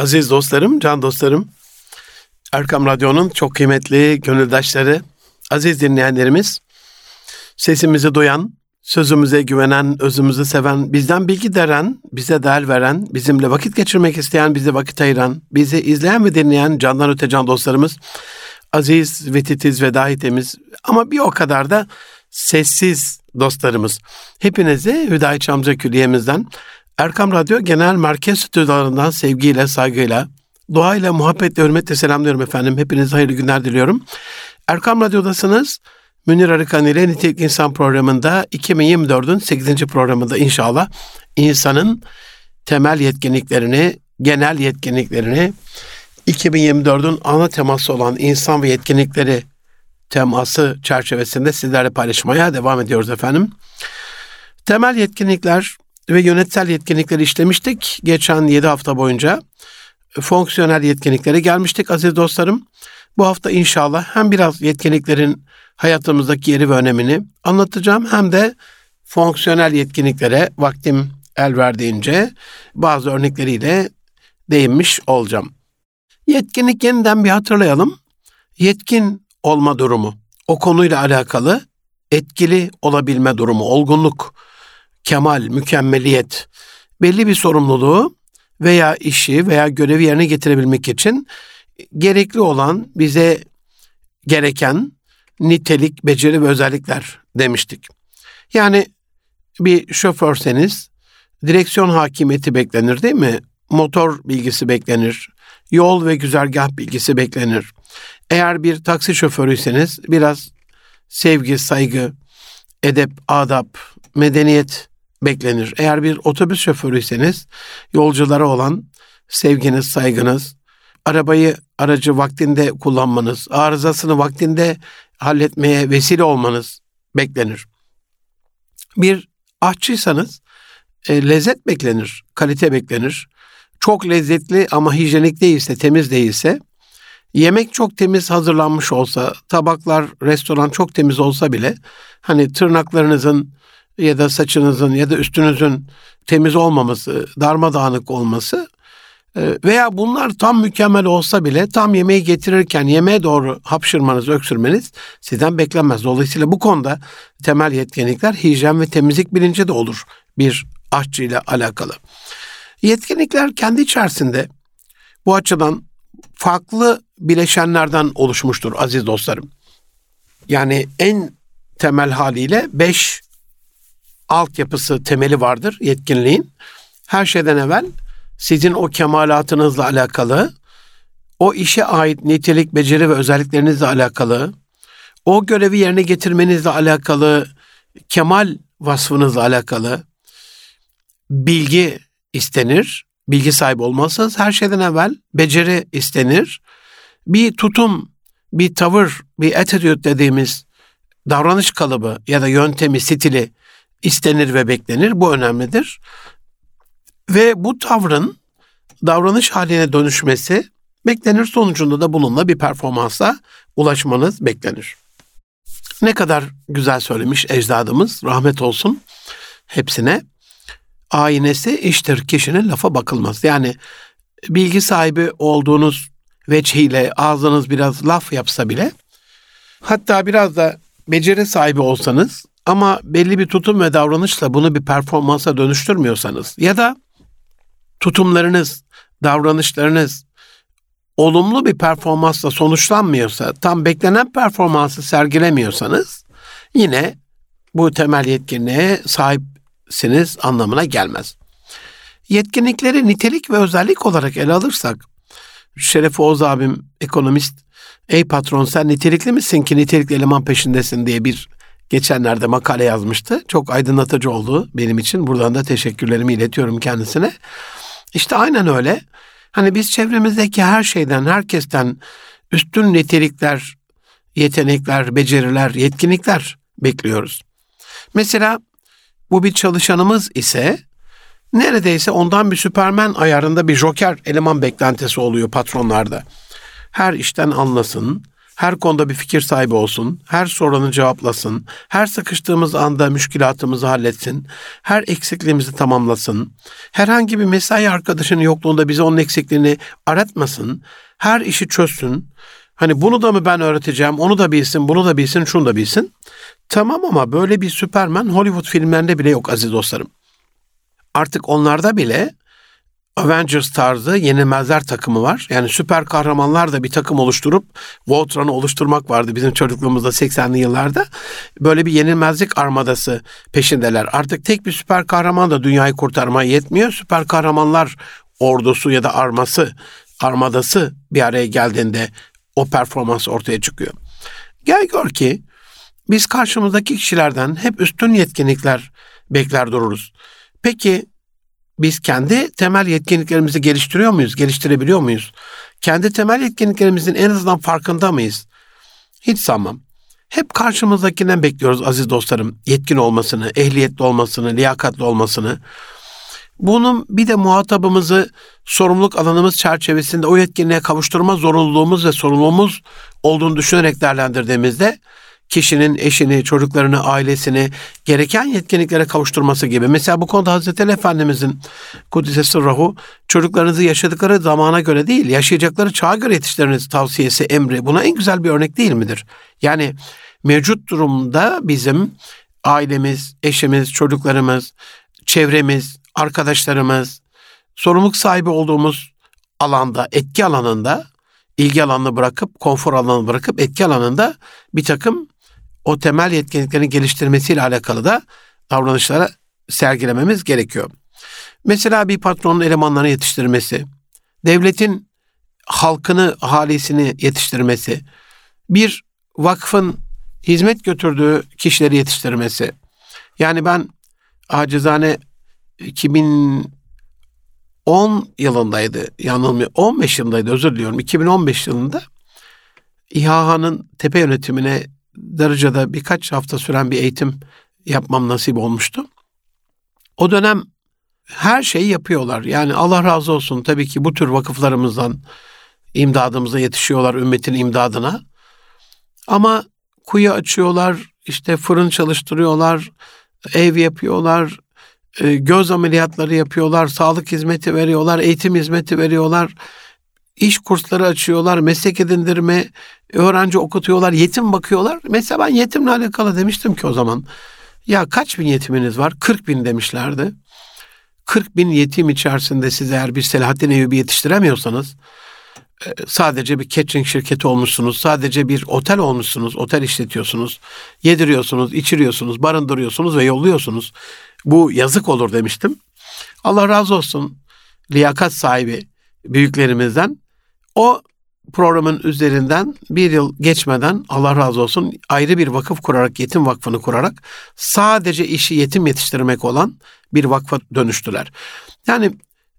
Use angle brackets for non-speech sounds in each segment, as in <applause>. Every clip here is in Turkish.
Aziz dostlarım, can dostlarım, Erkam Radyo'nun çok kıymetli gönüldaşları, aziz dinleyenlerimiz, sesimizi duyan, sözümüze güvenen, özümüzü seven, bizden bilgi deren, bize değer veren, bizimle vakit geçirmek isteyen, bize vakit ayıran, bizi izleyen ve dinleyen candan öte can dostlarımız, aziz ve titiz ve dahi temiz ama bir o kadar da sessiz dostlarımız. Hepinizi Hüdayi Çamca Külliye'mizden, Erkam Radyo Genel Merkez Stüdyolarından sevgiyle, saygıyla, duayla, muhabbetle, hürmetle selamlıyorum efendim. Hepinize hayırlı günler diliyorum. Erkam Radyo'dasınız. Münir Arıkan ile Nitelik İnsan programında 2024'ün 8. programında inşallah insanın temel yetkinliklerini, genel yetkinliklerini 2024'ün ana teması olan insan ve yetkinlikleri teması çerçevesinde sizlerle paylaşmaya devam ediyoruz efendim. Temel yetkinlikler ve yönetsel yetkinlikleri işlemiştik geçen 7 hafta boyunca. Fonksiyonel yetkinliklere gelmiştik aziz dostlarım. Bu hafta inşallah hem biraz yetkinliklerin hayatımızdaki yeri ve önemini anlatacağım hem de fonksiyonel yetkinliklere vaktim el verdiğince bazı örnekleriyle değinmiş olacağım. Yetkinlik yeniden bir hatırlayalım. Yetkin olma durumu, o konuyla alakalı etkili olabilme durumu, olgunluk, kemal, mükemmeliyet, belli bir sorumluluğu veya işi veya görevi yerine getirebilmek için gerekli olan bize gereken nitelik, beceri ve özellikler demiştik. Yani bir şoförseniz direksiyon hakimiyeti beklenir değil mi? Motor bilgisi beklenir. Yol ve güzergah bilgisi beklenir. Eğer bir taksi şoförüyseniz biraz sevgi, saygı, edep, adap, medeniyet beklenir. Eğer bir otobüs şoförüyseniz yolculara olan sevginiz, saygınız, arabayı, aracı vaktinde kullanmanız, arızasını vaktinde halletmeye vesile olmanız beklenir. Bir aşçıysanız e, lezzet beklenir, kalite beklenir. Çok lezzetli ama hijyenik değilse, temiz değilse, yemek çok temiz hazırlanmış olsa, tabaklar, restoran çok temiz olsa bile hani tırnaklarınızın ya da saçınızın ya da üstünüzün temiz olmaması, darmadağınık olması e, veya bunlar tam mükemmel olsa bile tam yemeği getirirken yemeğe doğru hapşırmanız, öksürmeniz sizden beklenmez. Dolayısıyla bu konuda temel yetkinlikler hijyen ve temizlik bilinci de olur bir aşçı ile alakalı. Yetkinlikler kendi içerisinde bu açıdan farklı bileşenlerden oluşmuştur aziz dostlarım. Yani en temel haliyle beş altyapısı temeli vardır yetkinliğin. Her şeyden evvel sizin o kemalatınızla alakalı, o işe ait nitelik, beceri ve özelliklerinizle alakalı, o görevi yerine getirmenizle alakalı, kemal vasfınızla alakalı bilgi istenir. Bilgi sahibi olmazsanız her şeyden evvel beceri istenir. Bir tutum, bir tavır, bir attitude dediğimiz davranış kalıbı ya da yöntemi, stili istenir ve beklenir. Bu önemlidir. Ve bu tavrın davranış haline dönüşmesi beklenir sonucunda da bununla bir performansa ulaşmanız beklenir. Ne kadar güzel söylemiş ecdadımız rahmet olsun hepsine. Aynesi iştir kişinin lafa bakılmaz. Yani bilgi sahibi olduğunuz veçhiyle ağzınız biraz laf yapsa bile hatta biraz da beceri sahibi olsanız ama belli bir tutum ve davranışla bunu bir performansa dönüştürmüyorsanız ya da tutumlarınız, davranışlarınız olumlu bir performansla sonuçlanmıyorsa, tam beklenen performansı sergilemiyorsanız yine bu temel yetkinliğe sahipsiniz anlamına gelmez. Yetkinlikleri nitelik ve özellik olarak ele alırsak, Şeref Oğuz abim ekonomist, ey patron sen nitelikli misin ki nitelikli eleman peşindesin diye bir geçenlerde makale yazmıştı. Çok aydınlatıcı oldu benim için. Buradan da teşekkürlerimi iletiyorum kendisine. İşte aynen öyle. Hani biz çevremizdeki her şeyden, herkesten üstün nitelikler, yetenekler, beceriler, yetkinlikler bekliyoruz. Mesela bu bir çalışanımız ise neredeyse ondan bir süpermen ayarında bir joker eleman beklentisi oluyor patronlarda. Her işten anlasın, her konuda bir fikir sahibi olsun, her sorunu cevaplasın, her sıkıştığımız anda müşkilatımızı halletsin, her eksikliğimizi tamamlasın, herhangi bir mesai arkadaşının yokluğunda bize onun eksikliğini aratmasın, her işi çözsün. Hani bunu da mı ben öğreteceğim, onu da bilsin, bunu da bilsin, şunu da bilsin. Tamam ama böyle bir Süperman Hollywood filmlerinde bile yok aziz dostlarım. Artık onlarda bile Avengers tarzı yenilmezler takımı var. Yani süper kahramanlar da bir takım oluşturup Voltron'u oluşturmak vardı bizim çocukluğumuzda 80'li yıllarda. Böyle bir yenilmezlik armadası peşindeler. Artık tek bir süper kahraman da dünyayı kurtarmaya yetmiyor. Süper kahramanlar ordusu ya da arması, armadası bir araya geldiğinde o performans ortaya çıkıyor. Gel gör ki biz karşımızdaki kişilerden hep üstün yetkinlikler bekler dururuz. Peki biz kendi temel yetkinliklerimizi geliştiriyor muyuz? Geliştirebiliyor muyuz? Kendi temel yetkinliklerimizin en azından farkında mıyız? Hiç sanmam. Hep karşımızdakinden bekliyoruz aziz dostlarım. Yetkin olmasını, ehliyetli olmasını, liyakatli olmasını. Bunun bir de muhatabımızı sorumluluk alanımız çerçevesinde o yetkinliğe kavuşturma zorunluluğumuz ve sorumluluğumuz olduğunu düşünerek değerlendirdiğimizde kişinin eşini, çocuklarını, ailesini gereken yetkinliklere kavuşturması gibi. Mesela bu konuda Hazreti Ali Efendimizin Kudüs'e sırrahu çocuklarınızı yaşadıkları zamana göre değil, yaşayacakları çağa göre yetiştiriniz tavsiyesi, emri. Buna en güzel bir örnek değil midir? Yani mevcut durumda bizim ailemiz, eşimiz, çocuklarımız, çevremiz, arkadaşlarımız, sorumluluk sahibi olduğumuz alanda, etki alanında ilgi alanını bırakıp, konfor alanını bırakıp etki alanında bir takım o temel yetkinliklerini geliştirmesiyle alakalı da davranışlara sergilememiz gerekiyor. Mesela bir patronun elemanlarını yetiştirmesi, devletin halkını, halisini yetiştirmesi, bir vakfın hizmet götürdüğü kişileri yetiştirmesi. Yani ben acizane 2010 yılındaydı, yanılmıyor, 15 yılındaydı özür diliyorum. 2015 yılında İHA'nın tepe yönetimine Darıca'da birkaç hafta süren bir eğitim yapmam nasip olmuştu. O dönem her şeyi yapıyorlar. Yani Allah razı olsun tabii ki bu tür vakıflarımızdan imdadımıza yetişiyorlar ümmetin imdadına. Ama kuyu açıyorlar, işte fırın çalıştırıyorlar, ev yapıyorlar, e, göz ameliyatları yapıyorlar, sağlık hizmeti veriyorlar, eğitim hizmeti veriyorlar iş kursları açıyorlar, meslek edindirme, öğrenci okutuyorlar, yetim bakıyorlar. Mesela ben yetimle alakalı demiştim ki o zaman. Ya kaç bin yetiminiz var? 40 bin demişlerdi. 40 bin yetim içerisinde siz eğer bir Selahattin Eyyubi yetiştiremiyorsanız e, sadece bir catering şirketi olmuşsunuz, sadece bir otel olmuşsunuz, otel işletiyorsunuz, yediriyorsunuz, içiriyorsunuz, barındırıyorsunuz ve yolluyorsunuz. Bu yazık olur demiştim. Allah razı olsun liyakat sahibi büyüklerimizden o programın üzerinden bir yıl geçmeden Allah razı olsun ayrı bir vakıf kurarak, yetim vakfını kurarak sadece işi yetim yetiştirmek olan bir vakfa dönüştüler. Yani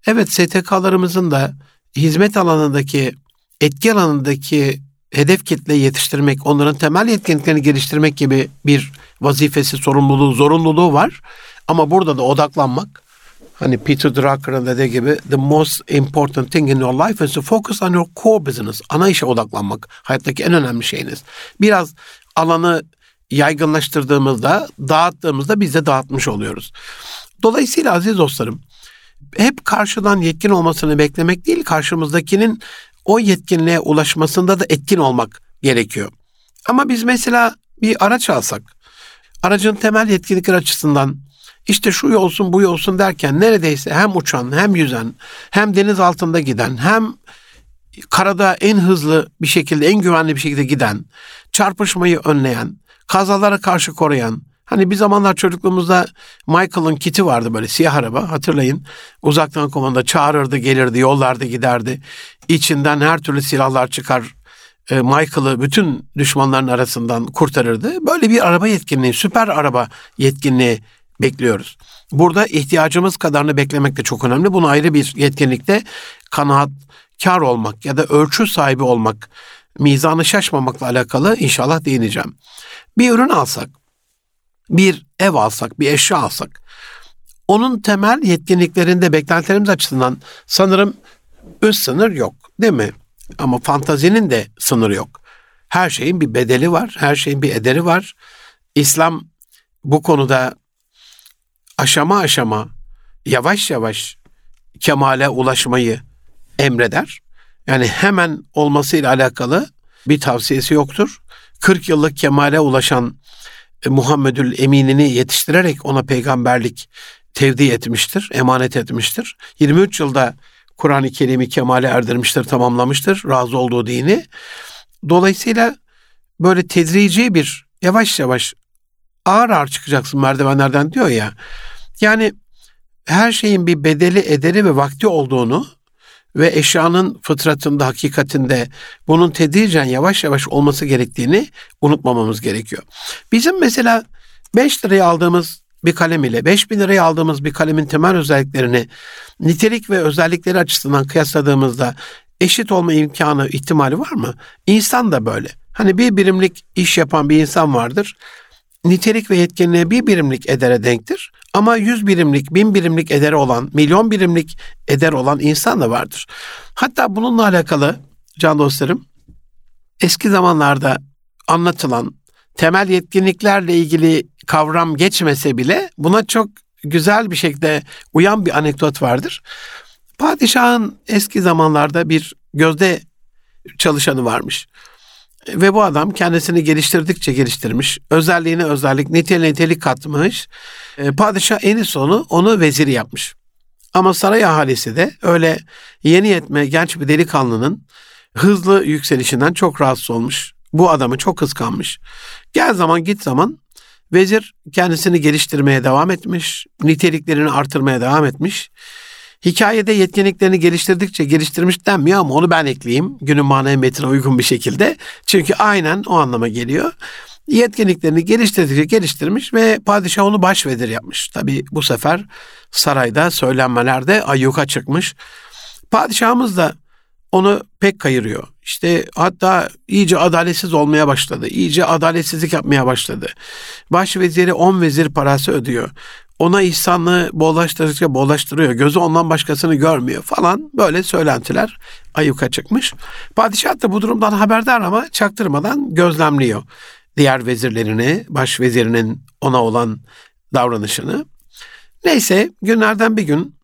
evet STK'larımızın da hizmet alanındaki, etki alanındaki hedef kitle yetiştirmek, onların temel yetkinliklerini geliştirmek gibi bir vazifesi, sorumluluğu, zorunluluğu var. Ama burada da odaklanmak, Hani Peter Drucker'ın dediği gibi the most important thing in your life is to focus on your core business. Ana işe odaklanmak. Hayattaki en önemli şeyiniz. Biraz alanı yaygınlaştırdığımızda, dağıttığımızda biz de dağıtmış oluyoruz. Dolayısıyla aziz dostlarım, hep karşıdan yetkin olmasını beklemek değil, karşımızdakinin o yetkinliğe ulaşmasında da etkin olmak gerekiyor. Ama biz mesela bir araç alsak, aracın temel yetkinlikler açısından işte şu olsun bu olsun derken neredeyse hem uçan hem yüzen hem deniz altında giden hem karada en hızlı bir şekilde en güvenli bir şekilde giden çarpışmayı önleyen kazalara karşı koruyan Hani bir zamanlar çocukluğumuzda Michael'ın kiti vardı böyle siyah araba hatırlayın. Uzaktan komanda çağırırdı gelirdi yollarda giderdi. İçinden her türlü silahlar çıkar Michael'ı bütün düşmanların arasından kurtarırdı. Böyle bir araba yetkinliği, süper araba yetkinliği bekliyoruz. Burada ihtiyacımız kadarını beklemek de çok önemli. Bunu ayrı bir yetkinlikte kanaat kar olmak ya da ölçü sahibi olmak, mizanı şaşmamakla alakalı inşallah değineceğim. Bir ürün alsak, bir ev alsak, bir eşya alsak, onun temel yetkinliklerinde beklentilerimiz açısından sanırım üst sınır yok değil mi? Ama fantazinin de sınırı yok. Her şeyin bir bedeli var, her şeyin bir ederi var. İslam bu konuda aşama aşama, yavaş yavaş kemale ulaşmayı emreder. Yani hemen olmasıyla alakalı bir tavsiyesi yoktur. 40 yıllık kemale ulaşan e, Muhammedül Emin'ini yetiştirerek ona peygamberlik tevdi etmiştir, emanet etmiştir. 23 yılda Kur'an-ı Kerim'i kemale erdirmiştir, tamamlamıştır razı olduğu dini. Dolayısıyla böyle tedrici bir yavaş yavaş ağır ağır çıkacaksın merdivenlerden diyor ya. Yani her şeyin bir bedeli, ederi ve vakti olduğunu ve eşyanın fıtratında, hakikatinde bunun tedricen yavaş yavaş olması gerektiğini unutmamamız gerekiyor. Bizim mesela 5 liraya aldığımız bir kalem ile 5 bin liraya aldığımız bir kalemin temel özelliklerini nitelik ve özellikleri açısından kıyasladığımızda eşit olma imkanı, ihtimali var mı? İnsan da böyle. Hani bir birimlik iş yapan bir insan vardır. Nitelik ve yetkinliğe bir birimlik edere denktir. Ama yüz birimlik, bin birimlik ederi olan, milyon birimlik eder olan insan da vardır. Hatta bununla alakalı can dostlarım, eski zamanlarda anlatılan temel yetkinliklerle ilgili kavram geçmese bile buna çok güzel bir şekilde uyan bir anekdot vardır. Padişahın eski zamanlarda bir gözde çalışanı varmış. Ve bu adam kendisini geliştirdikçe geliştirmiş. Özelliğine özellik, niteliğine nitelik katmış. E, padişah en sonu onu veziri yapmış. Ama saray ahalisi de öyle yeni yetme genç bir delikanlının hızlı yükselişinden çok rahatsız olmuş. Bu adamı çok kıskanmış. Gel zaman git zaman vezir kendisini geliştirmeye devam etmiş. Niteliklerini artırmaya devam etmiş. Hikayede yetkinliklerini geliştirdikçe geliştirmiş denmiyor ama onu ben ekleyeyim. Günün manaya metine uygun bir şekilde. Çünkü aynen o anlama geliyor. Yetkinliklerini geliştirdikçe geliştirmiş ve padişah onu başvedir yapmış. Tabi bu sefer sarayda söylenmelerde ayyuka çıkmış. Padişahımız da onu pek kayırıyor. İşte hatta iyice adaletsiz olmaya başladı. İyice adaletsizlik yapmaya başladı. Baş veziri on vezir parası ödüyor ona ihsanlığı bollaştırdıkça bollaştırıyor. Gözü ondan başkasını görmüyor falan böyle söylentiler ayyuka çıkmış. Padişah da bu durumdan haberdar ama çaktırmadan gözlemliyor. Diğer vezirlerini, baş vezirinin ona olan davranışını. Neyse günlerden bir gün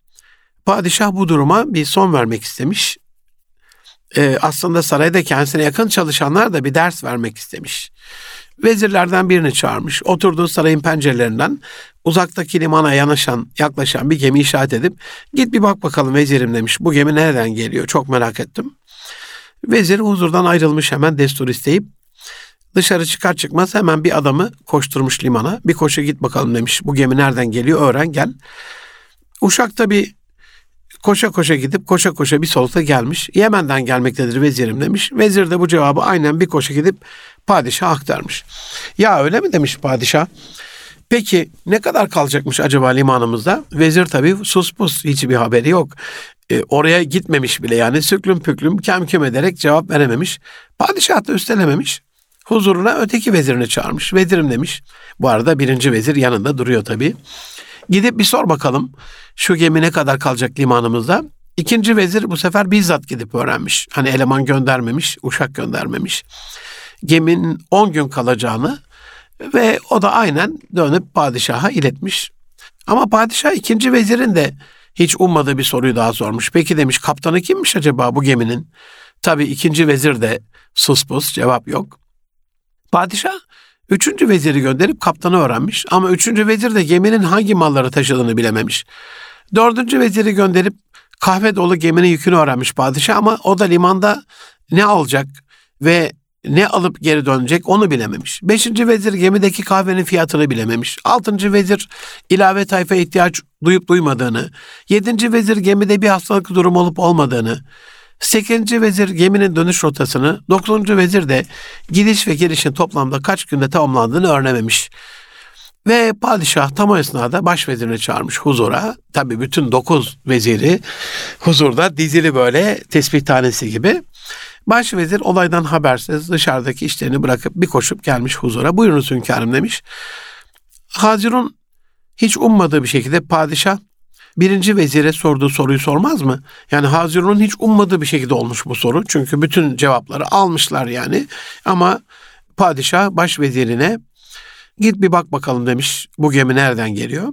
padişah bu duruma bir son vermek istemiş. Ee, aslında sarayda kendisine yakın çalışanlar da bir ders vermek istemiş. Vezirlerden birini çağırmış. Oturduğu sarayın pencerelerinden uzaktaki limana yanaşan, yaklaşan bir gemi işaret edip git bir bak bakalım vezirim demiş. Bu gemi nereden geliyor? Çok merak ettim. Vezir huzurdan ayrılmış hemen destur isteyip dışarı çıkar çıkmaz hemen bir adamı koşturmuş limana. Bir koşu git bakalım demiş. Bu gemi nereden geliyor? Öğren gel. Uşak da bir koşa koşa gidip koşa koşa bir solukta gelmiş. Yemen'den gelmektedir vezirim demiş. Vezir de bu cevabı aynen bir koşa gidip padişah aktarmış. Ya öyle mi demiş padişah? Peki ne kadar kalacakmış acaba limanımızda? Vezir tabii sus pus hiçbir haberi yok. E, oraya gitmemiş bile yani süklüm püklüm kem kem ederek cevap verememiş. Padişah da üstelememiş. Huzuruna öteki vezirini çağırmış. Vezirim demiş. Bu arada birinci vezir yanında duruyor tabii. Gidip bir sor bakalım şu gemi ne kadar kalacak limanımızda? İkinci vezir bu sefer bizzat gidip öğrenmiş. Hani eleman göndermemiş, uşak göndermemiş. Geminin 10 gün kalacağını ve o da aynen dönüp padişaha iletmiş. Ama padişah ikinci vezirin de hiç ummadığı bir soruyu daha sormuş. Peki demiş kaptanı kimmiş acaba bu geminin? Tabi ikinci vezir de sus pus cevap yok. Padişah üçüncü veziri gönderip kaptanı öğrenmiş. Ama üçüncü vezir de geminin hangi malları taşıdığını bilememiş. Dördüncü veziri gönderip kahve dolu geminin yükünü öğrenmiş padişah ama o da limanda ne alacak ve ne alıp geri dönecek onu bilememiş. Beşinci vezir gemideki kahvenin fiyatını bilememiş. Altıncı vezir ilave tayfa ihtiyaç duyup duymadığını. Yedinci vezir gemide bir hastalık durumu olup olmadığını. Sekizinci vezir geminin dönüş rotasını. Dokuzuncu vezir de gidiş ve gelişin toplamda kaç günde tamamlandığını öğrenememiş. Ve padişah tam o esnada başvezirini çağırmış huzura. Tabi bütün dokuz veziri huzurda dizili böyle tespih tanesi gibi. Başvezir olaydan habersiz dışarıdaki işlerini bırakıp bir koşup gelmiş huzura. Buyurunuz hünkârım demiş. Hazirun hiç ummadığı bir şekilde padişah birinci vezire sorduğu soruyu sormaz mı? Yani Hazirun'un hiç ummadığı bir şekilde olmuş bu soru. Çünkü bütün cevapları almışlar yani. Ama padişah baş vezirine git bir bak bakalım demiş bu gemi nereden geliyor.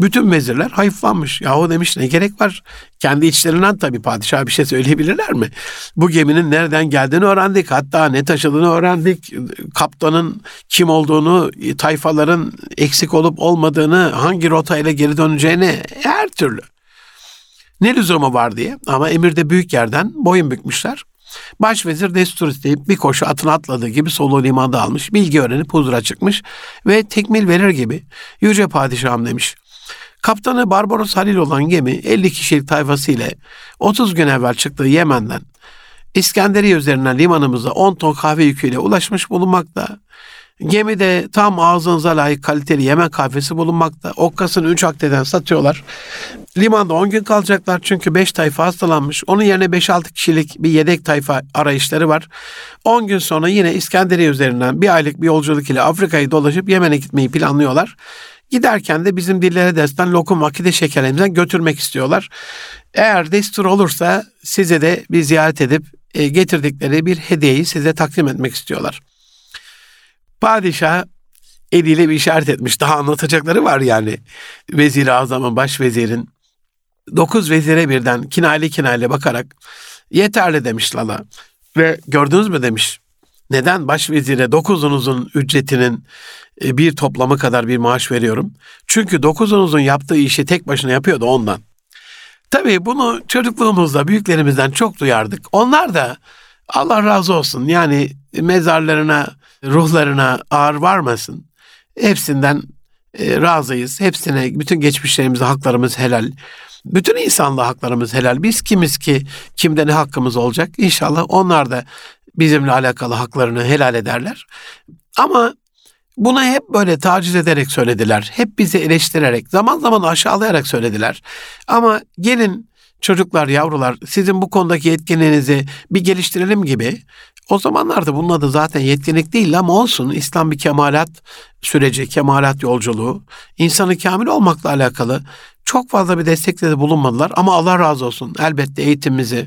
Bütün vezirler hayıflanmış. Yahu demiş ne gerek var? Kendi içlerinden tabii padişah bir şey söyleyebilirler mi? Bu geminin nereden geldiğini öğrendik. Hatta ne taşıdığını öğrendik. Kaptanın kim olduğunu, tayfaların eksik olup olmadığını, hangi rotayla geri döneceğini her türlü. Ne lüzumu var diye. Ama emirde büyük yerden boyun bükmüşler. Başvezir destur isteyip bir koşu atına atladığı gibi soluğu limanda almış, bilgi öğrenip huzura çıkmış ve tekmil verir gibi Yüce Padişahım demiş. Kaptanı Barbaros Halil olan gemi 50 kişilik tayfası ile 30 gün evvel çıktığı Yemen'den İskenderiye üzerinden limanımıza 10 ton kahve yüküyle ulaşmış bulunmakta. Gemide tam ağzınıza layık kaliteli Yemen kahvesi bulunmakta. Okkasını 3 akdeden satıyorlar. Limanda 10 gün kalacaklar çünkü 5 tayfa hastalanmış. Onun yerine 5-6 kişilik bir yedek tayfa arayışları var. 10 gün sonra yine İskenderiye üzerinden bir aylık bir yolculuk ile Afrika'yı dolaşıp Yemen'e gitmeyi planlıyorlar. Giderken de bizim dillere destan lokum akide şekerlerimizden götürmek istiyorlar. Eğer destur olursa size de bir ziyaret edip e, getirdikleri bir hediyeyi size takdim etmek istiyorlar. Padişah eliyle bir işaret etmiş. Daha anlatacakları var yani. Vezir-i Azam'ın, başvezirin. Dokuz vezire birden kinayeli kinayeli bakarak yeterli demiş Lala. Ve gördünüz mü demiş. Neden başvezire dokuzunuzun ücretinin e, bir toplamı kadar bir maaş veriyorum? Çünkü dokuzunuzun yaptığı işi tek başına yapıyordu ondan. Tabii bunu çocukluğumuzda büyüklerimizden çok duyardık. Onlar da Allah razı olsun yani mezarlarına, ruhlarına ağır varmasın. Hepsinden e, razıyız. Hepsine, bütün geçmişlerimize haklarımız helal. Bütün insanlığa haklarımız helal. Biz kimiz ki kimde ne hakkımız olacak? İnşallah onlar da bizimle alakalı haklarını helal ederler. Ama Buna hep böyle taciz ederek söylediler. Hep bizi eleştirerek, zaman zaman aşağılayarak söylediler. Ama gelin çocuklar, yavrular sizin bu konudaki yetkinliğinizi bir geliştirelim gibi. O zamanlarda bunun adı zaten yetkinlik değil ama olsun. İslam bir kemalat süreci, kemalat yolculuğu. insanı kamil olmakla alakalı çok fazla bir destekte de bulunmadılar. Ama Allah razı olsun elbette eğitimimizi,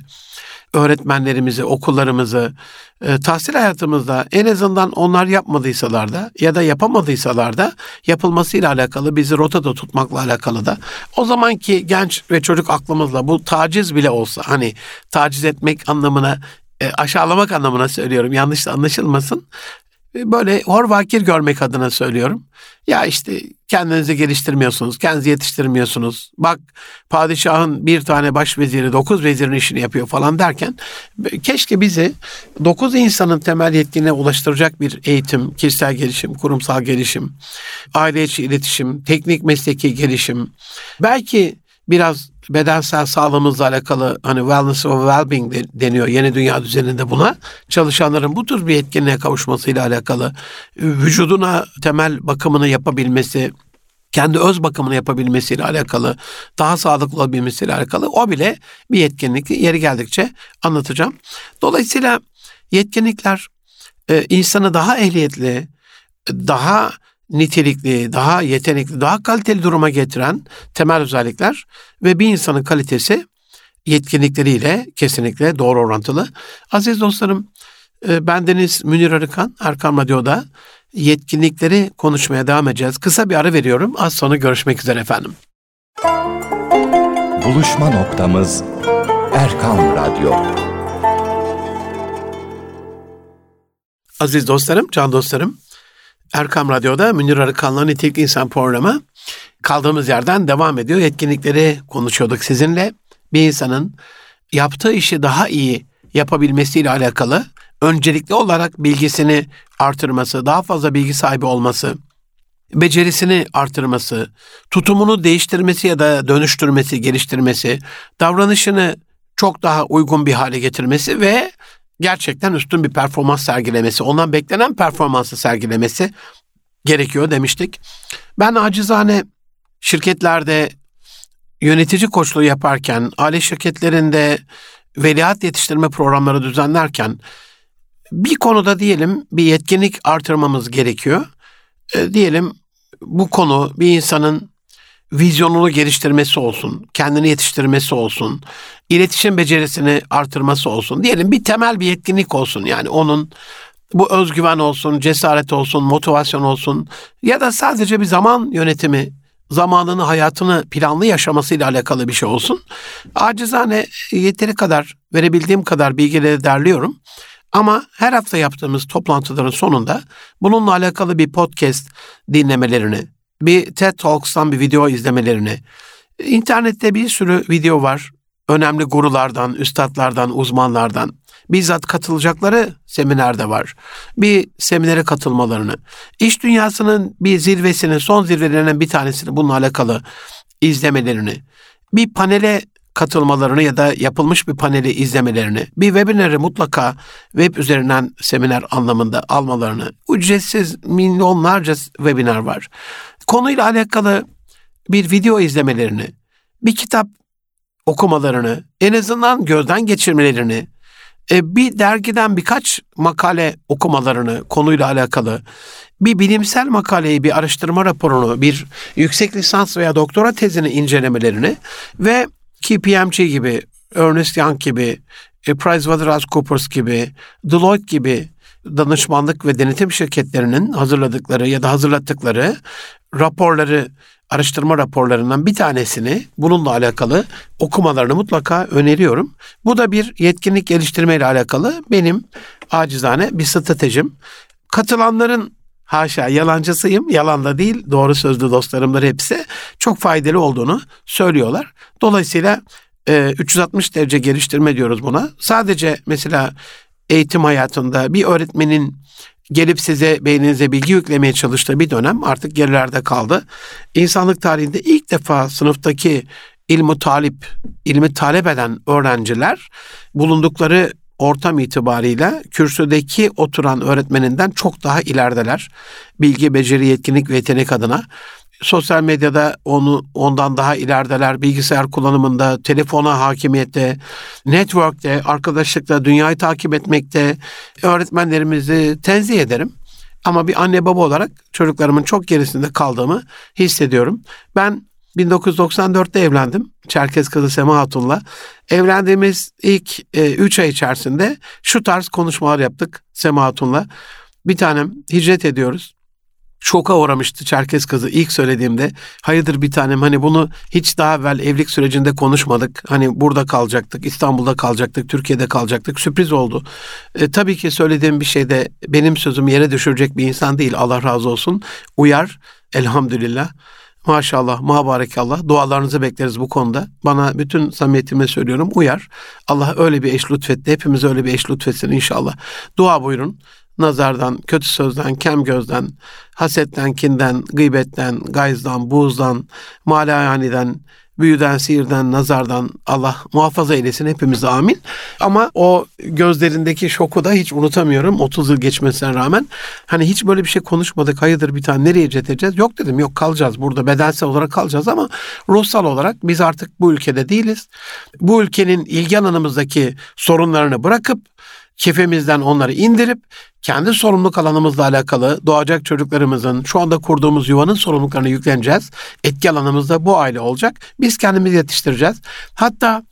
öğretmenlerimizi, okullarımızı, e, tahsil hayatımızda en azından onlar yapmadıysalar da ya da yapamadıysalar da yapılmasıyla alakalı bizi rotada tutmakla alakalı da. O zamanki genç ve çocuk aklımızla bu taciz bile olsa hani taciz etmek anlamına e, aşağılamak anlamına söylüyorum yanlış anlaşılmasın böyle horvakir görmek adına söylüyorum. Ya işte kendinizi geliştirmiyorsunuz, kendinizi yetiştirmiyorsunuz. Bak padişahın bir tane başveziri dokuz vezirin işini yapıyor falan derken keşke bizi dokuz insanın temel yetkinliğine ulaştıracak bir eğitim, kişisel gelişim, kurumsal gelişim, aile içi iletişim, teknik mesleki gelişim, belki biraz bedensel sağlığımızla alakalı hani wellness or well-being deniyor yeni dünya düzeninde buna. Çalışanların bu tür bir etkinliğe kavuşmasıyla alakalı vücuduna temel bakımını yapabilmesi, kendi öz bakımını yapabilmesiyle alakalı, daha sağlıklı olabilmesiyle alakalı o bile bir yetkinlik yeri geldikçe anlatacağım. Dolayısıyla yetkinlikler e, insanı daha ehliyetli, daha nitelikli, daha yetenekli, daha kaliteli duruma getiren temel özellikler ve bir insanın kalitesi yetkinlikleriyle kesinlikle doğru orantılı. Aziz dostlarım, e, bendeniz Münir Arıkan, Erkan Radyo'da yetkinlikleri konuşmaya devam edeceğiz. Kısa bir ara veriyorum. Az sonra görüşmek üzere efendim. Buluşma noktamız Erkan Radyo. Aziz dostlarım, can dostlarım, Erkam Radyo'da Münir Arıkan'la Nitelikli İnsan programı kaldığımız yerden devam ediyor. Yetkinlikleri konuşuyorduk sizinle. Bir insanın yaptığı işi daha iyi yapabilmesiyle alakalı öncelikli olarak bilgisini artırması, daha fazla bilgi sahibi olması, becerisini artırması, tutumunu değiştirmesi ya da dönüştürmesi, geliştirmesi, davranışını çok daha uygun bir hale getirmesi ve gerçekten üstün bir performans sergilemesi, ondan beklenen performansı sergilemesi gerekiyor demiştik. Ben acizane şirketlerde yönetici koçluğu yaparken, aile şirketlerinde veliaht yetiştirme programları düzenlerken bir konuda diyelim bir yetkinlik artırmamız gerekiyor. E, diyelim bu konu bir insanın vizyonunu geliştirmesi olsun, kendini yetiştirmesi olsun, iletişim becerisini artırması olsun. Diyelim bir temel bir yetkinlik olsun yani onun bu özgüven olsun, cesaret olsun, motivasyon olsun ya da sadece bir zaman yönetimi, zamanını, hayatını planlı yaşamasıyla alakalı bir şey olsun. Acizane yeteri kadar, verebildiğim kadar bilgileri derliyorum. Ama her hafta yaptığımız toplantıların sonunda bununla alakalı bir podcast dinlemelerini, bir TED Talks'tan bir video izlemelerini, internette bir sürü video var. Önemli gurulardan, üstadlardan, uzmanlardan bizzat katılacakları seminerde var. Bir seminere katılmalarını, iş dünyasının bir zirvesinin, son zirvelerinden bir tanesini bununla alakalı izlemelerini, bir panele katılmalarını ya da yapılmış bir paneli izlemelerini, bir webinarı mutlaka web üzerinden seminer anlamında almalarını, ücretsiz milyonlarca webinar var. Konuyla alakalı bir video izlemelerini, bir kitap okumalarını, en azından gözden geçirmelerini, e, bir dergiden birkaç makale okumalarını konuyla alakalı, bir bilimsel makaleyi, bir araştırma raporunu, bir yüksek lisans veya doktora tezini incelemelerini ve KPMG gibi, Ernest Young gibi, e, PricewaterhouseCoopers gibi, Deloitte gibi danışmanlık ve denetim şirketlerinin hazırladıkları ya da hazırlattıkları raporları, araştırma raporlarından bir tanesini bununla alakalı okumalarını mutlaka öneriyorum. Bu da bir yetkinlik geliştirme ile alakalı benim acizane bir stratejim. Katılanların haşa yalancısıyım, yalan da değil, doğru sözlü dostlarımdır hepsi çok faydalı olduğunu söylüyorlar. Dolayısıyla 360 derece geliştirme diyoruz buna. Sadece mesela eğitim hayatında bir öğretmenin gelip size beyninize bilgi yüklemeye çalıştığı bir dönem artık gerilerde kaldı. İnsanlık tarihinde ilk defa sınıftaki ilmi talip, ilmi talep eden öğrenciler bulundukları ortam itibarıyla kürsüdeki oturan öğretmeninden çok daha ilerideler. Bilgi, beceri, yetkinlik ve yetenek adına sosyal medyada onu ondan daha ilerideler. Bilgisayar kullanımında, telefona hakimiyette, network'te, arkadaşlıkta, dünyayı takip etmekte öğretmenlerimizi tenzih ederim. Ama bir anne baba olarak çocuklarımın çok gerisinde kaldığımı hissediyorum. Ben 1994'te evlendim. Çerkez kızı Sema Hatun'la. Evlendiğimiz ilk 3 e, ay içerisinde şu tarz konuşmalar yaptık Sema Hatun'la. Bir tanem hicret ediyoruz şoka uğramıştı Çerkez kızı ilk söylediğimde. Hayırdır bir tanem hani bunu hiç daha evvel evlilik sürecinde konuşmadık. Hani burada kalacaktık, İstanbul'da kalacaktık, Türkiye'de kalacaktık. Sürpriz oldu. E, tabii ki söylediğim bir şeyde benim sözüm yere düşürecek bir insan değil. Allah razı olsun. Uyar elhamdülillah. Maşallah, mabarekallah. Dualarınızı bekleriz bu konuda. Bana bütün samimiyetime söylüyorum. Uyar. Allah öyle bir eş lütfetti. Hepimize öyle bir eş lütfetsin inşallah. Dua buyurun nazardan, kötü sözden, kem gözden, hasetten, kinden, gıybetten, gayzdan, buğzdan, malayaniden, büyüden, sihirden, nazardan Allah muhafaza eylesin hepimiz amin. Ama o gözlerindeki şoku da hiç unutamıyorum 30 yıl geçmesine rağmen. Hani hiç böyle bir şey konuşmadık hayırdır bir tane nereye cet Yok dedim yok kalacağız burada bedensel olarak kalacağız ama ruhsal olarak biz artık bu ülkede değiliz. Bu ülkenin ilgi alanımızdaki sorunlarını bırakıp kefemizden onları indirip kendi sorumluluk alanımızla alakalı doğacak çocuklarımızın şu anda kurduğumuz yuvanın sorumluluklarını yükleneceğiz. Etki alanımızda bu aile olacak. Biz kendimizi yetiştireceğiz. Hatta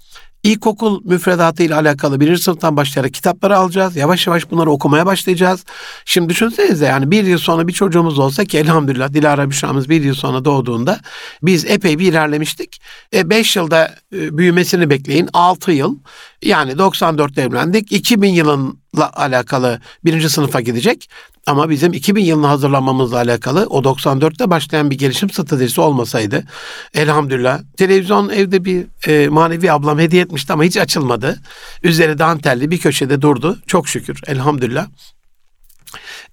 İlkokul müfredatı ile alakalı birinci sınıftan başlayarak kitapları alacağız. Yavaş yavaş bunları okumaya başlayacağız. Şimdi düşünsenize yani bir yıl sonra bir çocuğumuz olsa ki elhamdülillah Dilara Büşra'mız bir yıl sonra doğduğunda biz epey bir ilerlemiştik. E, beş yılda e, büyümesini bekleyin. Altı yıl yani 94'te evlendik. 2000 yılınla alakalı birinci sınıfa gidecek. Ama bizim 2000 yılına hazırlanmamızla alakalı o 94'te başlayan bir gelişim stratejisi olmasaydı elhamdülillah televizyon evde bir e, manevi ablam hediye etmişti ama hiç açılmadı. Üzeri dantelli bir köşede durdu. Çok şükür elhamdülillah.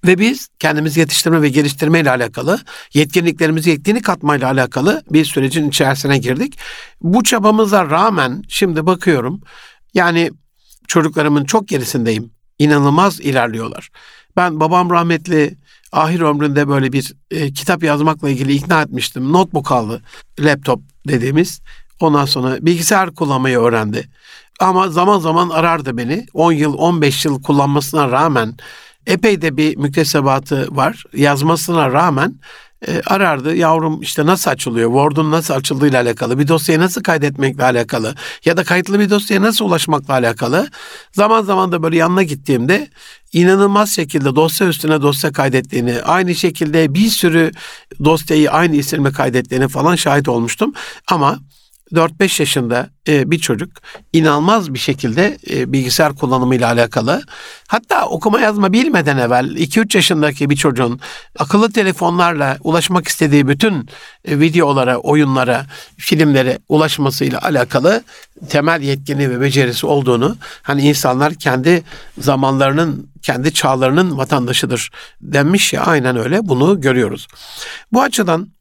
Ve biz kendimizi yetiştirme ve geliştirme ile alakalı, yetkinliklerimizi yetkinlik katmayla alakalı bir sürecin içerisine girdik. Bu çabamıza rağmen şimdi bakıyorum yani çocuklarımın çok gerisindeyim. İnanılmaz ilerliyorlar. Ben babam rahmetli ahir ömründe böyle bir e, kitap yazmakla ilgili ikna etmiştim. Notebook aldı. Laptop dediğimiz. Ondan sonra bilgisayar kullanmayı öğrendi. Ama zaman zaman arardı beni. 10 yıl, 15 yıl kullanmasına rağmen epey de bir müktesebatı var. Yazmasına rağmen e, arardı. Yavrum işte nasıl açılıyor? Word'un nasıl açıldığıyla alakalı, bir dosyayı nasıl kaydetmekle alakalı ya da kayıtlı bir dosyaya nasıl ulaşmakla alakalı. Zaman zaman da böyle yanına gittiğimde inanılmaz şekilde dosya üstüne dosya kaydettiğini, aynı şekilde bir sürü dosyayı aynı isimle kaydettiğini falan şahit olmuştum. Ama 4-5 yaşında e, bir çocuk inanılmaz bir şekilde e, bilgisayar kullanımıyla alakalı hatta okuma yazma bilmeden evvel 2-3 yaşındaki bir çocuğun akıllı telefonlarla ulaşmak istediği bütün e, videolara, oyunlara, filmlere ulaşmasıyla alakalı temel yetkini ve becerisi olduğunu hani insanlar kendi zamanlarının, kendi çağlarının vatandaşıdır denmiş ya aynen öyle bunu görüyoruz. Bu açıdan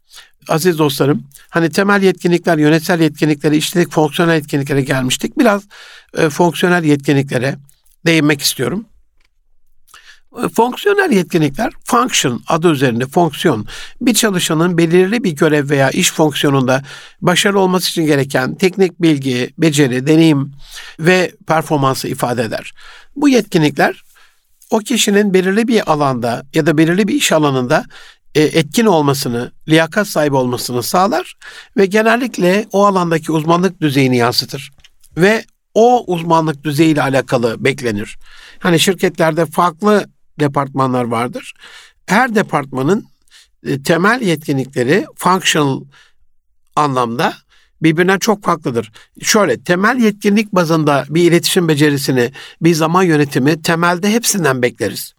aziz dostlarım hani temel yetkinlikler, yönetsel yetkinlikleri işledik, fonksiyonel yetkinliklere gelmiştik. Biraz e, fonksiyonel yetkinliklere değinmek istiyorum. E, fonksiyonel yetkinlikler, function adı üzerinde fonksiyon, bir çalışanın belirli bir görev veya iş fonksiyonunda başarılı olması için gereken teknik bilgi, beceri, deneyim ve performansı ifade eder. Bu yetkinlikler o kişinin belirli bir alanda ya da belirli bir iş alanında etkin olmasını, liyakat sahibi olmasını sağlar ve genellikle o alandaki uzmanlık düzeyini yansıtır. Ve o uzmanlık düzeyiyle alakalı beklenir. Hani şirketlerde farklı departmanlar vardır. Her departmanın e, temel yetkinlikleri functional anlamda birbirinden çok farklıdır. Şöyle temel yetkinlik bazında bir iletişim becerisini, bir zaman yönetimi temelde hepsinden bekleriz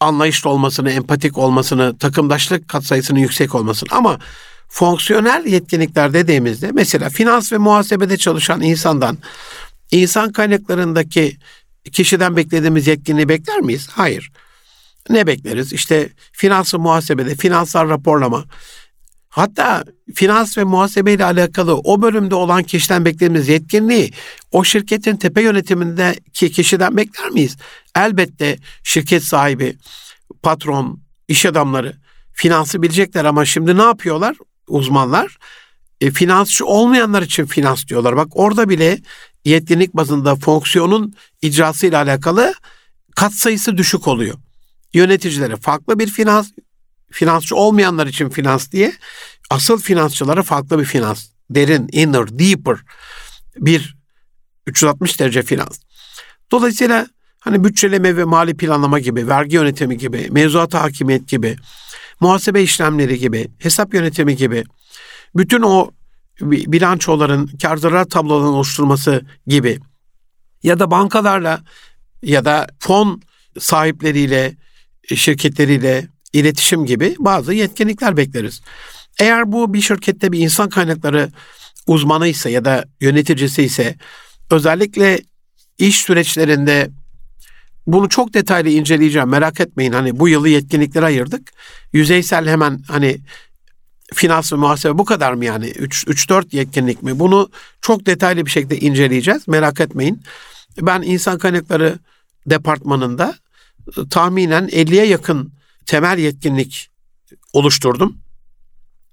anlayışlı olmasını, empatik olmasını, takımdaşlık katsayısının yüksek olmasını ama fonksiyonel yetkinlikler dediğimizde mesela finans ve muhasebede çalışan insandan insan kaynaklarındaki kişiden beklediğimiz yetkinliği bekler miyiz? Hayır. Ne bekleriz? İşte finans ve muhasebede finansal raporlama, Hatta finans ve muhasebe ile alakalı o bölümde olan kişiden beklediğimiz yetkinliği o şirketin tepe yönetimindeki kişiden bekler miyiz? Elbette şirket sahibi, patron, iş adamları finansı bilecekler ama şimdi ne yapıyorlar uzmanlar? E, finansçı olmayanlar için finans diyorlar. Bak orada bile yetkinlik bazında fonksiyonun icrası ile alakalı kat sayısı düşük oluyor. Yöneticilere farklı bir finans finansçı olmayanlar için finans diye asıl finansçılara farklı bir finans. Derin, inner, deeper bir 360 derece finans. Dolayısıyla hani bütçeleme ve mali planlama gibi, vergi yönetimi gibi, mevzuat hakimiyet gibi, muhasebe işlemleri gibi, hesap yönetimi gibi, bütün o bilançoların, kar zarar tablolarının oluşturulması gibi ya da bankalarla ya da fon sahipleriyle, şirketleriyle, iletişim gibi bazı yetkinlikler bekleriz. Eğer bu bir şirkette bir insan kaynakları uzmanıysa ya da yöneticisi ise özellikle iş süreçlerinde bunu çok detaylı inceleyeceğim. Merak etmeyin. Hani bu yılı yetkinliklere ayırdık. Yüzeysel hemen hani finans ve muhasebe bu kadar mı yani? 3-4 yetkinlik mi? Bunu çok detaylı bir şekilde inceleyeceğiz. Merak etmeyin. Ben insan kaynakları departmanında tahminen 50'ye yakın temel yetkinlik oluşturdum.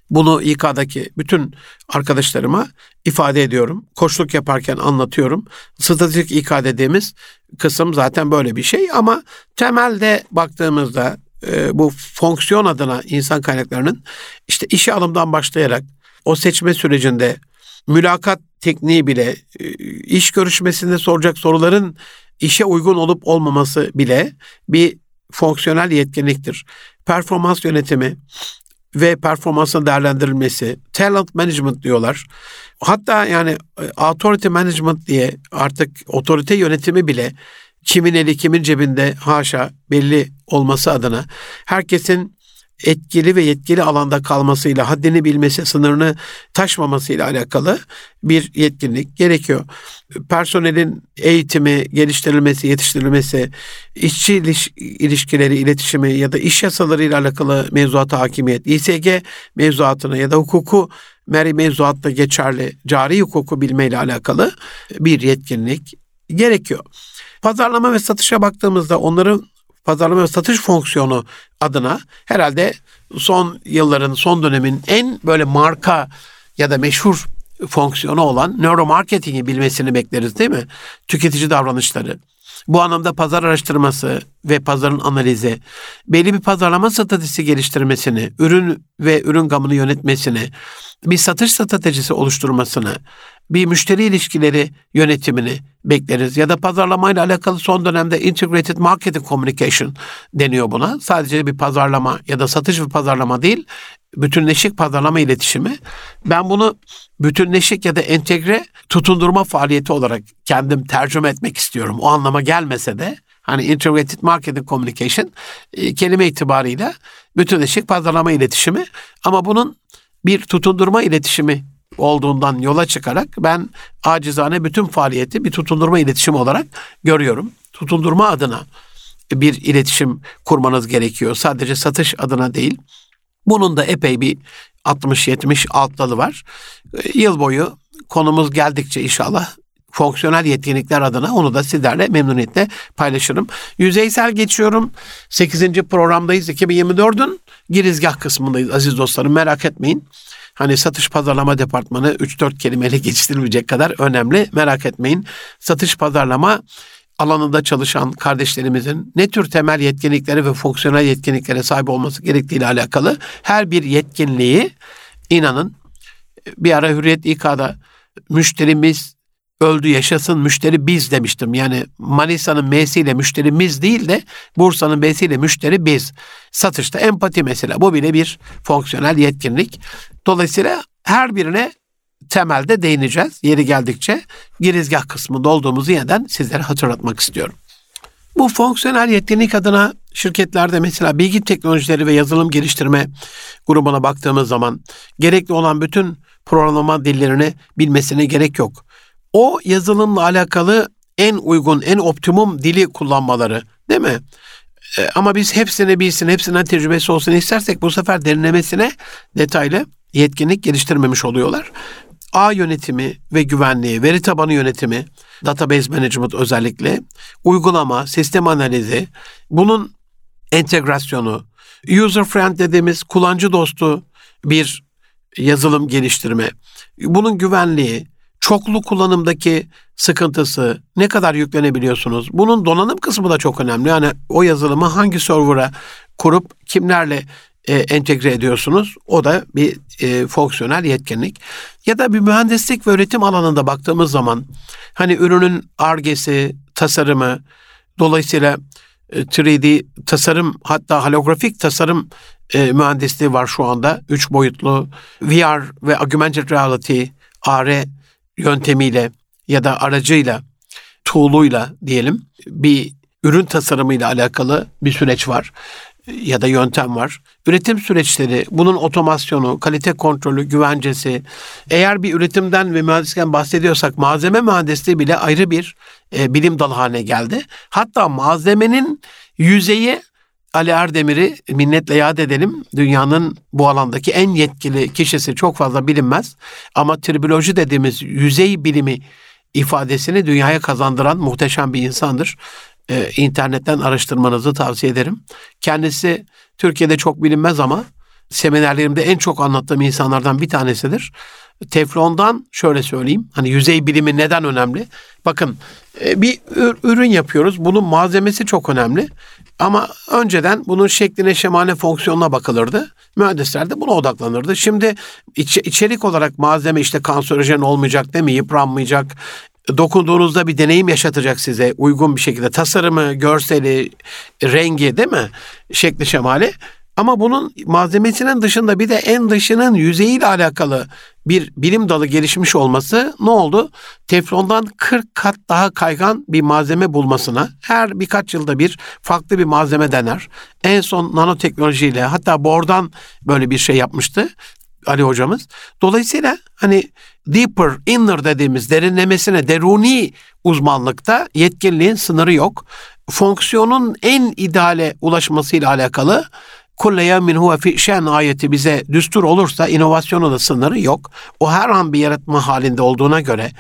Bunu İK'daki bütün arkadaşlarıma ifade ediyorum. Koçluk yaparken anlatıyorum. Stratejik İK dediğimiz kısım zaten böyle bir şey ama temelde baktığımızda e, bu fonksiyon adına insan kaynaklarının işte işe alımdan başlayarak o seçme sürecinde mülakat tekniği bile e, iş görüşmesinde soracak soruların işe uygun olup olmaması bile bir fonksiyonel yetkinliktir. Performans yönetimi ve performansın değerlendirilmesi, talent management diyorlar. Hatta yani e, authority management diye artık otorite yönetimi bile kimin eli kimin cebinde haşa belli olması adına herkesin etkili ve yetkili alanda kalmasıyla, haddini bilmesi, sınırını taşmamasıyla alakalı bir yetkinlik gerekiyor. Personelin eğitimi, geliştirilmesi, yetiştirilmesi, işçi ilişkileri, iletişimi ya da iş yasalarıyla alakalı mevzuata hakimiyet, İSG mevzuatına ya da hukuku meri mevzuatta geçerli cari hukuku bilmeyle alakalı bir yetkinlik gerekiyor. Pazarlama ve satışa baktığımızda onların pazarlama ve satış fonksiyonu adına herhalde son yılların, son dönemin en böyle marka ya da meşhur fonksiyonu olan neuromarketingi bilmesini bekleriz değil mi? Tüketici davranışları, Bu anlamda pazar araştırması ve pazarın analizi, belli bir pazarlama stratejisi geliştirmesini, ürün ve ürün gamını yönetmesini, bir satış stratejisi oluşturmasını, bir müşteri ilişkileri yönetimini bekleriz. Ya da pazarlamayla alakalı son dönemde Integrated Marketing Communication deniyor buna. Sadece bir pazarlama ya da satış ve pazarlama değil, bütünleşik pazarlama iletişimi. Ben bunu bütünleşik ya da entegre tutundurma faaliyeti olarak kendim tercüme etmek istiyorum. O anlama gelmese de hani integrated marketing communication e, kelime itibarıyla bütünleşik pazarlama iletişimi ama bunun bir tutundurma iletişimi olduğundan yola çıkarak ben acizane bütün faaliyeti bir tutundurma iletişim olarak görüyorum. Tutundurma adına bir iletişim kurmanız gerekiyor. Sadece satış adına değil. Bunun da epey bir 60-70 alt dalı var. Ee, yıl boyu konumuz geldikçe inşallah fonksiyonel yetkinlikler adına onu da sizlerle memnuniyetle paylaşırım. Yüzeysel geçiyorum. 8. programdayız. 2024'ün girizgah kısmındayız aziz dostlarım merak etmeyin. Hani satış pazarlama departmanı 3-4 kelimeyle <laughs> geçiştirilmeyecek kadar önemli. Merak etmeyin. Satış pazarlama alanında çalışan kardeşlerimizin ne tür temel yetkinliklere ve fonksiyonel yetkinliklere sahip olması gerektiğiyle alakalı her bir yetkinliği inanın bir ara Hürriyet İK'da müşterimiz öldü yaşasın müşteri biz demiştim. Yani Manisa'nın M'siyle müşterimiz değil de Bursa'nın B'siyle müşteri biz. Satışta empati mesela bu bile bir fonksiyonel yetkinlik. Dolayısıyla her birine temelde değineceğiz. Yeri geldikçe girizgah kısmında olduğumuzu yeniden sizlere hatırlatmak istiyorum. Bu fonksiyonel yetkinlik adına şirketlerde mesela bilgi teknolojileri ve yazılım geliştirme grubuna baktığımız zaman gerekli olan bütün programlama dillerini bilmesine gerek yok. O yazılımla alakalı en uygun, en optimum dili kullanmaları değil mi? E, ama biz hepsini bilsin, hepsinden tecrübesi olsun istersek bu sefer derinlemesine detaylı yetkinlik geliştirmemiş oluyorlar. Ağ yönetimi ve güvenliği, veri tabanı yönetimi, database management özellikle, uygulama, sistem analizi, bunun entegrasyonu, user friend dediğimiz kullanıcı dostu bir yazılım geliştirme, bunun güvenliği, çoklu kullanımdaki sıkıntısı, ne kadar yüklenebiliyorsunuz? Bunun donanım kısmı da çok önemli. Yani o yazılımı hangi server'a kurup kimlerle e, entegre ediyorsunuz. O da bir e, fonksiyonel yetkinlik. Ya da bir mühendislik ve üretim alanında baktığımız zaman hani ürünün argesi, tasarımı, dolayısıyla e, 3D tasarım hatta holografik tasarım e, mühendisliği var şu anda. Üç boyutlu VR ve augmented reality, AR yöntemiyle ya da aracıyla, tool'uyla diyelim bir ürün tasarımıyla alakalı bir süreç var ya da yöntem var. Üretim süreçleri, bunun otomasyonu, kalite kontrolü, güvencesi. Eğer bir üretimden ve mühendislikten bahsediyorsak malzeme mühendisliği bile ayrı bir e, bilim dalı haline geldi. Hatta malzemenin yüzeyi Ali Erdemir'i minnetle yad edelim. Dünyanın bu alandaki en yetkili kişisi çok fazla bilinmez. Ama triboloji dediğimiz yüzey bilimi ifadesini dünyaya kazandıran muhteşem bir insandır e, internetten araştırmanızı tavsiye ederim. Kendisi Türkiye'de çok bilinmez ama seminerlerimde en çok anlattığım insanlardan bir tanesidir. Teflondan şöyle söyleyeyim. Hani yüzey bilimi neden önemli? Bakın e, bir ürün yapıyoruz. Bunun malzemesi çok önemli. Ama önceden bunun şekline, şemale, fonksiyonuna bakılırdı. Mühendisler de buna odaklanırdı. Şimdi iç, içerik olarak malzeme işte kanserojen olmayacak değil mi? Yıpranmayacak, dokunduğunuzda bir deneyim yaşatacak size uygun bir şekilde tasarımı, görseli, rengi değil mi? Şekli şemali. Ama bunun malzemesinin dışında bir de en dışının yüzeyiyle alakalı bir bilim dalı gelişmiş olması ne oldu? Teflondan 40 kat daha kaygan bir malzeme bulmasına her birkaç yılda bir farklı bir malzeme dener. En son nanoteknolojiyle hatta bordan böyle bir şey yapmıştı. Ali hocamız. Dolayısıyla hani deeper, inner dediğimiz derinlemesine, deruni uzmanlıkta yetkinliğin sınırı yok. Fonksiyonun en ideale ulaşmasıyla alakalı kulle yevmin huve fi şen ayeti bize düstur olursa inovasyonu da sınırı yok. O her an bir yaratma halinde olduğuna göre,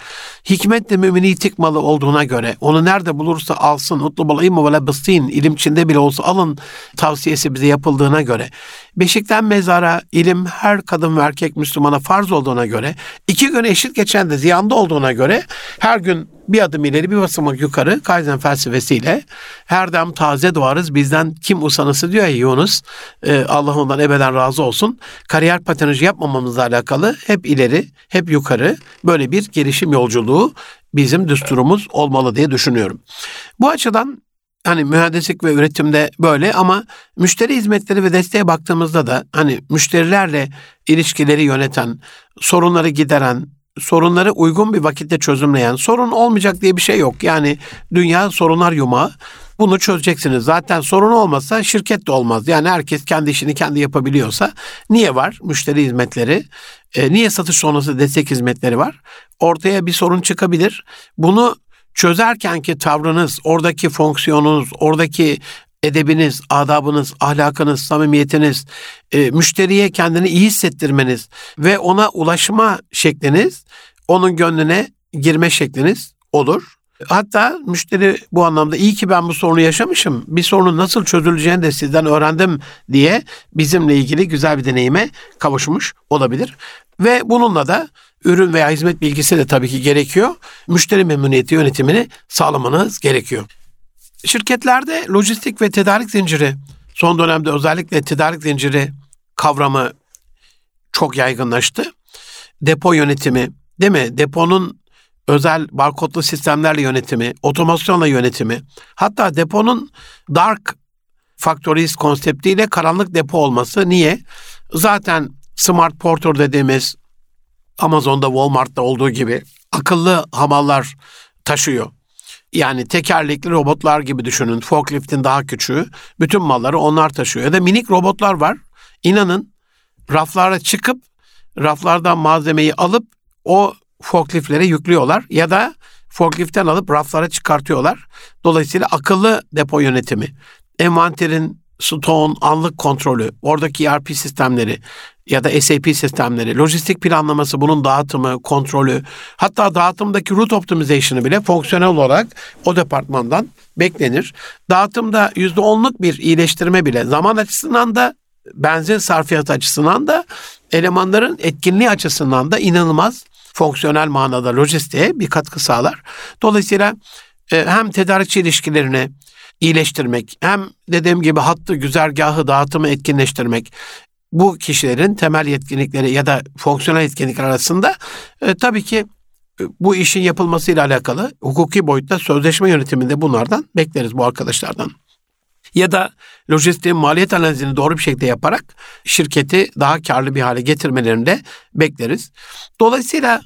hikmetle mümini tıkmalı olduğuna göre, onu nerede bulursa alsın, utlubul ilmi ve lebistin, ilim içinde bile olsa alın tavsiyesi bize yapıldığına göre, beşikten mezara ilim her kadın ve erkek Müslümana farz olduğuna göre, iki gün eşit geçen de ziyanda olduğuna göre, her gün bir adım ileri bir basamak yukarı Kaizen felsefesiyle her dem taze doğarız bizden kim usanısı diyor ya Yunus. E, Allah ondan ebeden razı olsun. Kariyer patinajı yapmamamızla alakalı hep ileri hep yukarı böyle bir gelişim yolculuğu bizim düsturumuz olmalı diye düşünüyorum. Bu açıdan hani mühendislik ve üretimde böyle ama müşteri hizmetleri ve desteğe baktığımızda da hani müşterilerle ilişkileri yöneten, sorunları gideren, sorunları uygun bir vakitte çözümleyen, sorun olmayacak diye bir şey yok. Yani dünya sorunlar yumağı. Bunu çözeceksiniz. Zaten sorun olmasa şirket de olmaz. Yani herkes kendi işini kendi yapabiliyorsa niye var müşteri hizmetleri? E, niye satış sonrası destek hizmetleri var? Ortaya bir sorun çıkabilir. Bunu çözerken ki tavrınız, oradaki fonksiyonunuz, oradaki edebiniz, adabınız, ahlakınız, samimiyetiniz, e, müşteriye kendini iyi hissettirmeniz ve ona ulaşma şekliniz, onun gönlüne girme şekliniz olur. Hatta müşteri bu anlamda iyi ki ben bu sorunu yaşamışım. Bir sorunun nasıl çözüleceğini de sizden öğrendim diye bizimle ilgili güzel bir deneyime kavuşmuş olabilir. Ve bununla da ürün veya hizmet bilgisi de tabii ki gerekiyor. Müşteri memnuniyeti yönetimini sağlamanız gerekiyor. Şirketlerde lojistik ve tedarik zinciri son dönemde özellikle tedarik zinciri kavramı çok yaygınlaştı. Depo yönetimi, değil mi? Deponun özel barkodlu sistemlerle yönetimi, otomasyonla yönetimi, hatta deponun dark factories konseptiyle karanlık depo olması. Niye? Zaten smart porter dediğimiz Amazon'da, Walmart'ta olduğu gibi akıllı hamallar taşıyor. Yani tekerlekli robotlar gibi düşünün. Forkliftin daha küçüğü. Bütün malları onlar taşıyor. Ya da minik robotlar var. İnanın raflara çıkıp raflardan malzemeyi alıp o forkliftlere yüklüyorlar. Ya da forkliften alıp raflara çıkartıyorlar. Dolayısıyla akıllı depo yönetimi, envanterin stoğun anlık kontrolü, oradaki ERP sistemleri, ya da SAP sistemleri, lojistik planlaması, bunun dağıtımı, kontrolü, hatta dağıtımdaki route optimization'ı bile fonksiyonel olarak o departmandan beklenir. Dağıtımda %10'luk bir iyileştirme bile zaman açısından da benzin sarfiyatı açısından da elemanların etkinliği açısından da inanılmaz fonksiyonel manada lojistiğe bir katkı sağlar. Dolayısıyla e, hem tedarikçi ilişkilerini iyileştirmek, hem dediğim gibi hattı, güzergahı, dağıtımı etkinleştirmek, bu kişilerin temel yetkinlikleri ya da fonksiyonel yetkinlikler arasında e, tabii ki e, bu işin yapılmasıyla alakalı hukuki boyutta sözleşme yönetiminde bunlardan bekleriz bu arkadaşlardan. Ya da lojistiğin maliyet analizini doğru bir şekilde yaparak şirketi daha karlı bir hale getirmelerini de bekleriz. Dolayısıyla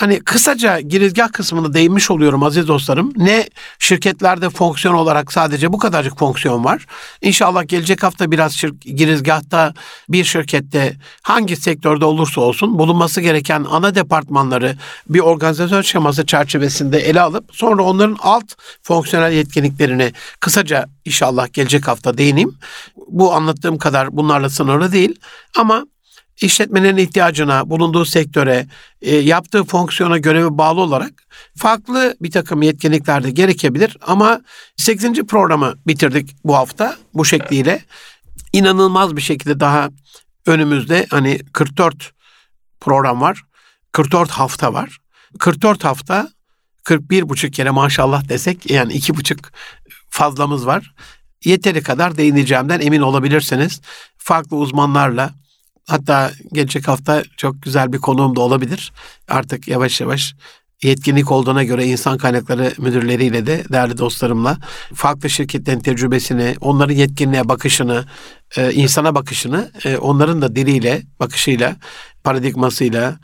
Hani kısaca girizgah kısmını değinmiş oluyorum aziz dostlarım. Ne şirketlerde fonksiyon olarak sadece bu kadarcık fonksiyon var. İnşallah gelecek hafta biraz şir- girizgahta bir şirkette hangi sektörde olursa olsun bulunması gereken ana departmanları bir organizasyon şeması çerçevesinde ele alıp sonra onların alt fonksiyonel yetkinliklerini kısaca inşallah gelecek hafta değineyim. Bu anlattığım kadar bunlarla sınırlı değil ama işletmenin ihtiyacına, bulunduğu sektöre, e, yaptığı fonksiyona görevi bağlı olarak farklı bir takım yetkinlikler de gerekebilir. Ama 8. programı bitirdik bu hafta bu şekliyle. İnanılmaz bir şekilde daha önümüzde hani 44 program var. 44 hafta var. 44 hafta 41 buçuk kere maşallah desek yani iki buçuk fazlamız var. Yeteri kadar değineceğimden emin olabilirsiniz. Farklı uzmanlarla Hatta gelecek hafta çok güzel bir konuğum da olabilir. Artık yavaş yavaş yetkinlik olduğuna göre insan kaynakları müdürleriyle de değerli dostlarımla farklı şirketlerin tecrübesini, onların yetkinliğe bakışını, e, insana bakışını, e, onların da diliyle, bakışıyla, paradigmasıyla,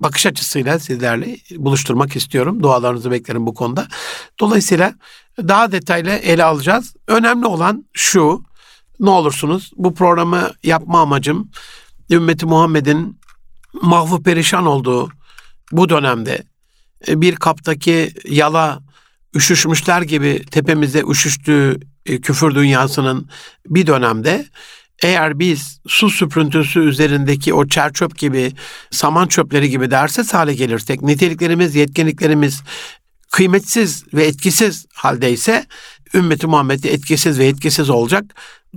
bakış açısıyla sizlerle buluşturmak istiyorum. Dualarınızı beklerim bu konuda. Dolayısıyla daha detaylı ele alacağız. Önemli olan şu, ne olursunuz bu programı yapma amacım ümmeti Muhammed'in mahvu perişan olduğu bu dönemde e, bir kaptaki yala üşüşmüşler gibi tepemize üşüştüğü e, küfür dünyasının bir dönemde eğer biz su süprüntüsü üzerindeki o çerçöp gibi, saman çöpleri gibi dersiz hale gelirsek, niteliklerimiz, yetkinliklerimiz kıymetsiz ve etkisiz haldeyse ümmeti Muhammed etkisiz ve etkisiz olacak.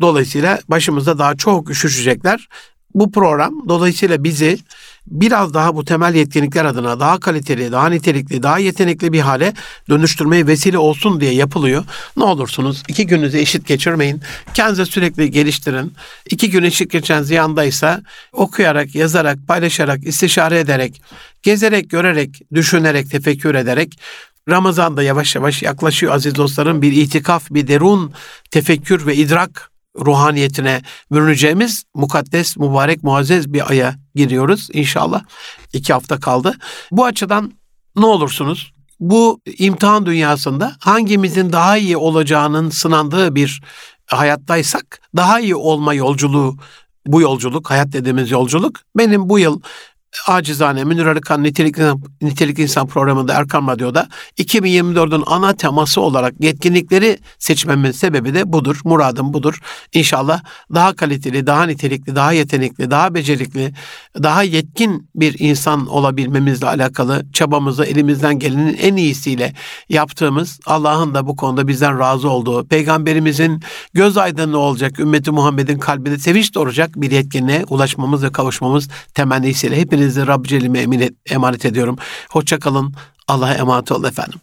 Dolayısıyla başımızda daha çok üşüşecekler bu program dolayısıyla bizi biraz daha bu temel yetkinlikler adına daha kaliteli, daha nitelikli, daha yetenekli bir hale dönüştürmeye vesile olsun diye yapılıyor. Ne olursunuz iki gününüzü eşit geçirmeyin. Kendinize sürekli geliştirin. İki gün eşit geçen ziyandaysa okuyarak, yazarak, paylaşarak, istişare ederek, gezerek, görerek, düşünerek, tefekkür ederek Ramazan da yavaş yavaş yaklaşıyor aziz dostlarım. Bir itikaf, bir derun tefekkür ve idrak ruhaniyetine bürüneceğimiz mukaddes, mübarek, muazzez bir aya giriyoruz inşallah. İki hafta kaldı. Bu açıdan ne olursunuz bu imtihan dünyasında hangimizin daha iyi olacağının sınandığı bir hayattaysak daha iyi olma yolculuğu bu yolculuk, hayat dediğimiz yolculuk benim bu yıl acizane Münir Arıkan Nitelik, Nitelik İnsan programında Erkam Radyo'da 2024'ün ana teması olarak yetkinlikleri seçmemin sebebi de budur. Muradım budur. İnşallah daha kaliteli, daha nitelikli, daha yetenekli, daha becerikli, daha yetkin bir insan olabilmemizle alakalı çabamızı elimizden gelenin en iyisiyle yaptığımız Allah'ın da bu konuda bizden razı olduğu, peygamberimizin göz aydınlığı olacak, ümmeti Muhammed'in kalbinde sevinç doğuracak bir yetkinliğe ulaşmamız ve kavuşmamız temennisiyle hepinizi Rabb Celle'ime emanet ediyorum. Hoşça kalın. Allah'a emanet olun efendim.